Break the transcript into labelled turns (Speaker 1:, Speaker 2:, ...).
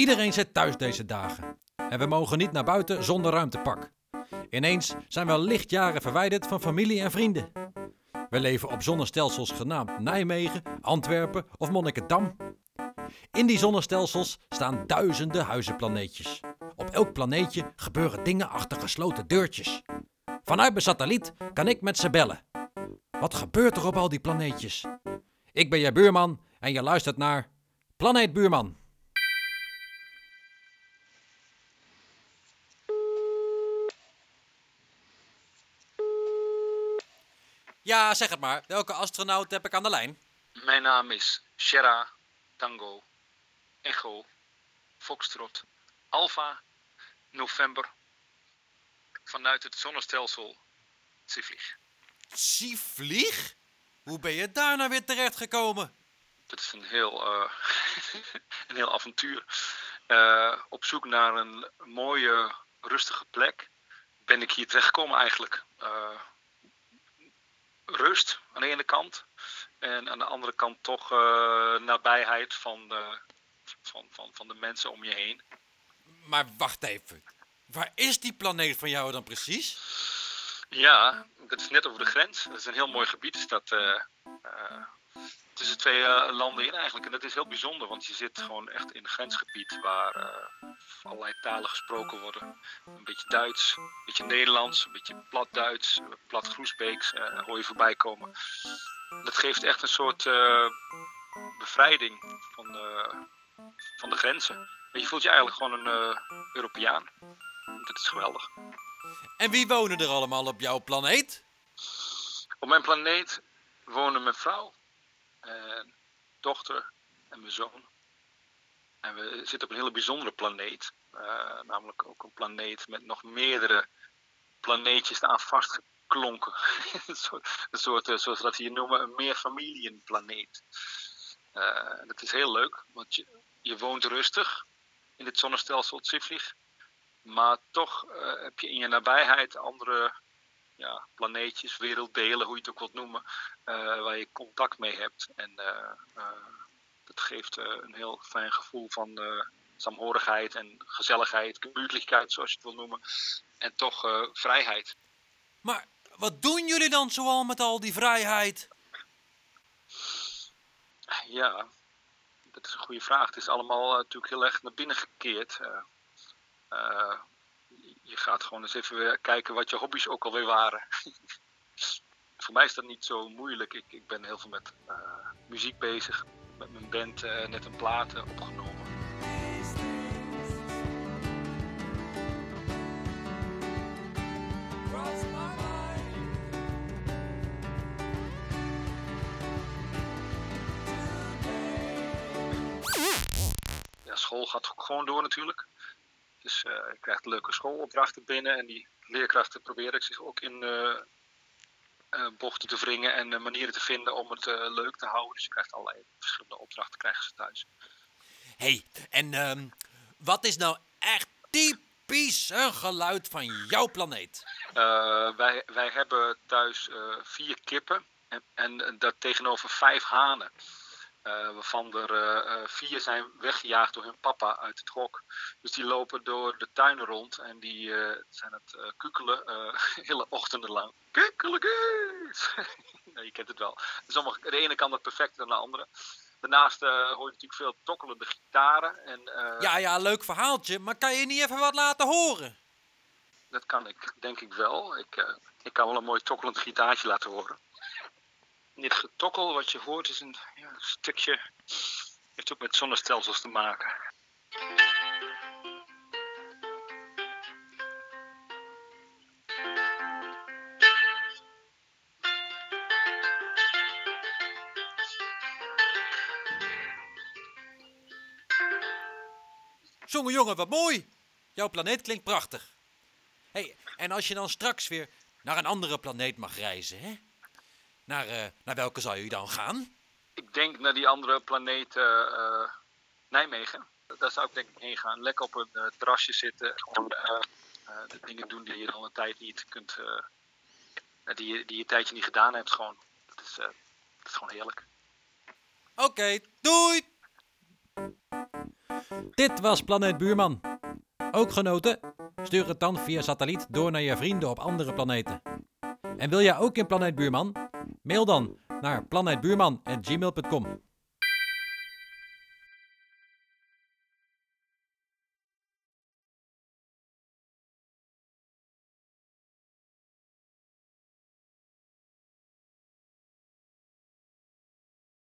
Speaker 1: Iedereen zit thuis deze dagen. En we mogen niet naar buiten zonder ruimtepak. Ineens zijn we lichtjaren verwijderd van familie en vrienden. We leven op zonnestelsels genaamd Nijmegen, Antwerpen of Monnikendam. In die zonnestelsels staan duizenden huizenplaneetjes. Op elk planeetje gebeuren dingen achter gesloten deurtjes. Vanuit mijn satelliet kan ik met ze bellen. Wat gebeurt er op al die planeetjes? Ik ben je buurman en je luistert naar Planeet Buurman. Ja, zeg het maar. Welke astronaut heb ik aan de lijn?
Speaker 2: Mijn naam is Shera Tango Echo Foxtrot Alpha November vanuit het zonnestelsel Zivlieg.
Speaker 1: Sievlieg? Hoe ben je daar nou weer terecht gekomen?
Speaker 2: Dat is een heel, eh, een heel avontuur. Eh, op zoek naar een mooie, rustige plek ben ik hier terechtgekomen eigenlijk. Eh, rust aan de ene kant. En aan de andere kant toch nabijheid van de, van, van, van de mensen om je heen.
Speaker 1: Maar wacht even. Waar is die planeet van jou dan precies?
Speaker 2: Ja, dat is net over de grens. Dat is een heel mooi gebied. Dat, uh, uh, tussen twee uh, landen in eigenlijk. En dat is heel bijzonder, want je zit gewoon echt in een grensgebied waar allerlei talen gesproken worden. Een beetje Duits, een beetje Nederlands, een beetje plat Duits, plat Groesbeeks hoor je voorbij komen. Dat geeft echt een soort bevrijding van de, van de grenzen. En je voelt je eigenlijk gewoon een Europeaan. Dat is geweldig.
Speaker 1: En wie wonen er allemaal op jouw planeet?
Speaker 2: Op mijn planeet wonen mijn vrouw, en dochter en mijn zoon. En we zitten op een hele bijzondere planeet. Uh, namelijk ook een planeet met nog meerdere planeetjes aan vastgeklonken. een soort, een soort uh, zoals we dat hier noemen, een meerfamilienplaneet. Uh, dat is heel leuk, want je, je woont rustig in dit zonnestelsel Tsiflig. Maar toch heb je in je nabijheid andere ja, planeetjes, werelddelen, hoe je het ook wilt noemen, uh, waar je contact mee hebt. En uh, dat geeft een heel fijn gevoel van saamhorigheid en gezelligheid, gemütlichkeit, zoals je het wil noemen. En toch vrijheid.
Speaker 1: Maar wat doen jullie dan zoal met al die vrijheid?
Speaker 2: Ja, dat is een goede vraag. Het is allemaal natuurlijk heel erg naar binnen gekeerd. Uh, je gaat gewoon eens even weer kijken wat je hobby's ook alweer waren. Voor mij is dat niet zo moeilijk. Ik, ik ben heel veel met uh, muziek bezig. Met mijn band uh, net een platen opgenomen. Ja, school gaat ook gewoon door natuurlijk. Dus uh, je krijgt leuke schoolopdrachten binnen en die leerkrachten proberen zich ook in uh, uh, bochten te wringen en manieren te vinden om het leuk te houden. Dus je krijgt allerlei verschillende opdrachten krijgen ze thuis.
Speaker 1: hey, en um, wat is nou echt typisch een geluid van jouw planeet?
Speaker 2: wij, wij hebben thuis vier kippen en, en dat tegenover vijf hanen. Uh, waarvan er uh, vier zijn weggejaagd door hun papa uit het hok. Dus die lopen door de tuinen rond en die uh, zijn het kukelen hele ochtenden lang. Kukkelekes! nou, je kent het wel. Sommige, de ene kan dat perfecter dan de andere. Daarnaast hoor je natuurlijk veel tokkelende gitaren. En,
Speaker 1: ja, ja, leuk verhaaltje, maar kan je niet even wat laten horen?
Speaker 2: Dat kan ik, denk ik wel. Ik, ik kan wel een mooi tokkelend gitaartje laten horen dit getokkel wat je hoort is een, ja, stukje. heeft ook met zonnestelsels te maken.
Speaker 1: Jongen, jongen, wat mooi! Jouw planeet klinkt prachtig. hey, en als je dan straks weer naar een andere planeet mag reizen, hè? Naar, uh, naar welke zou u dan gaan?
Speaker 2: Ik denk naar die andere planeet uh, Nijmegen. Daar zou ik denk ik heen gaan. Lekker op een terrasje zitten. Om de dingen doen die je al een tijd niet kunt. die, je, die je een tijdje niet gedaan hebt. Gewoon. Dat, is, dat is gewoon heerlijk.
Speaker 1: Oké, okay, doei! Dit was Planeet Buurman. Ook genoten? Stuur het dan via satelliet door naar je vrienden op andere planeten. En wil jij ook in Planeet Buurman? Mail dan naar planeetbuurman.gmail.com.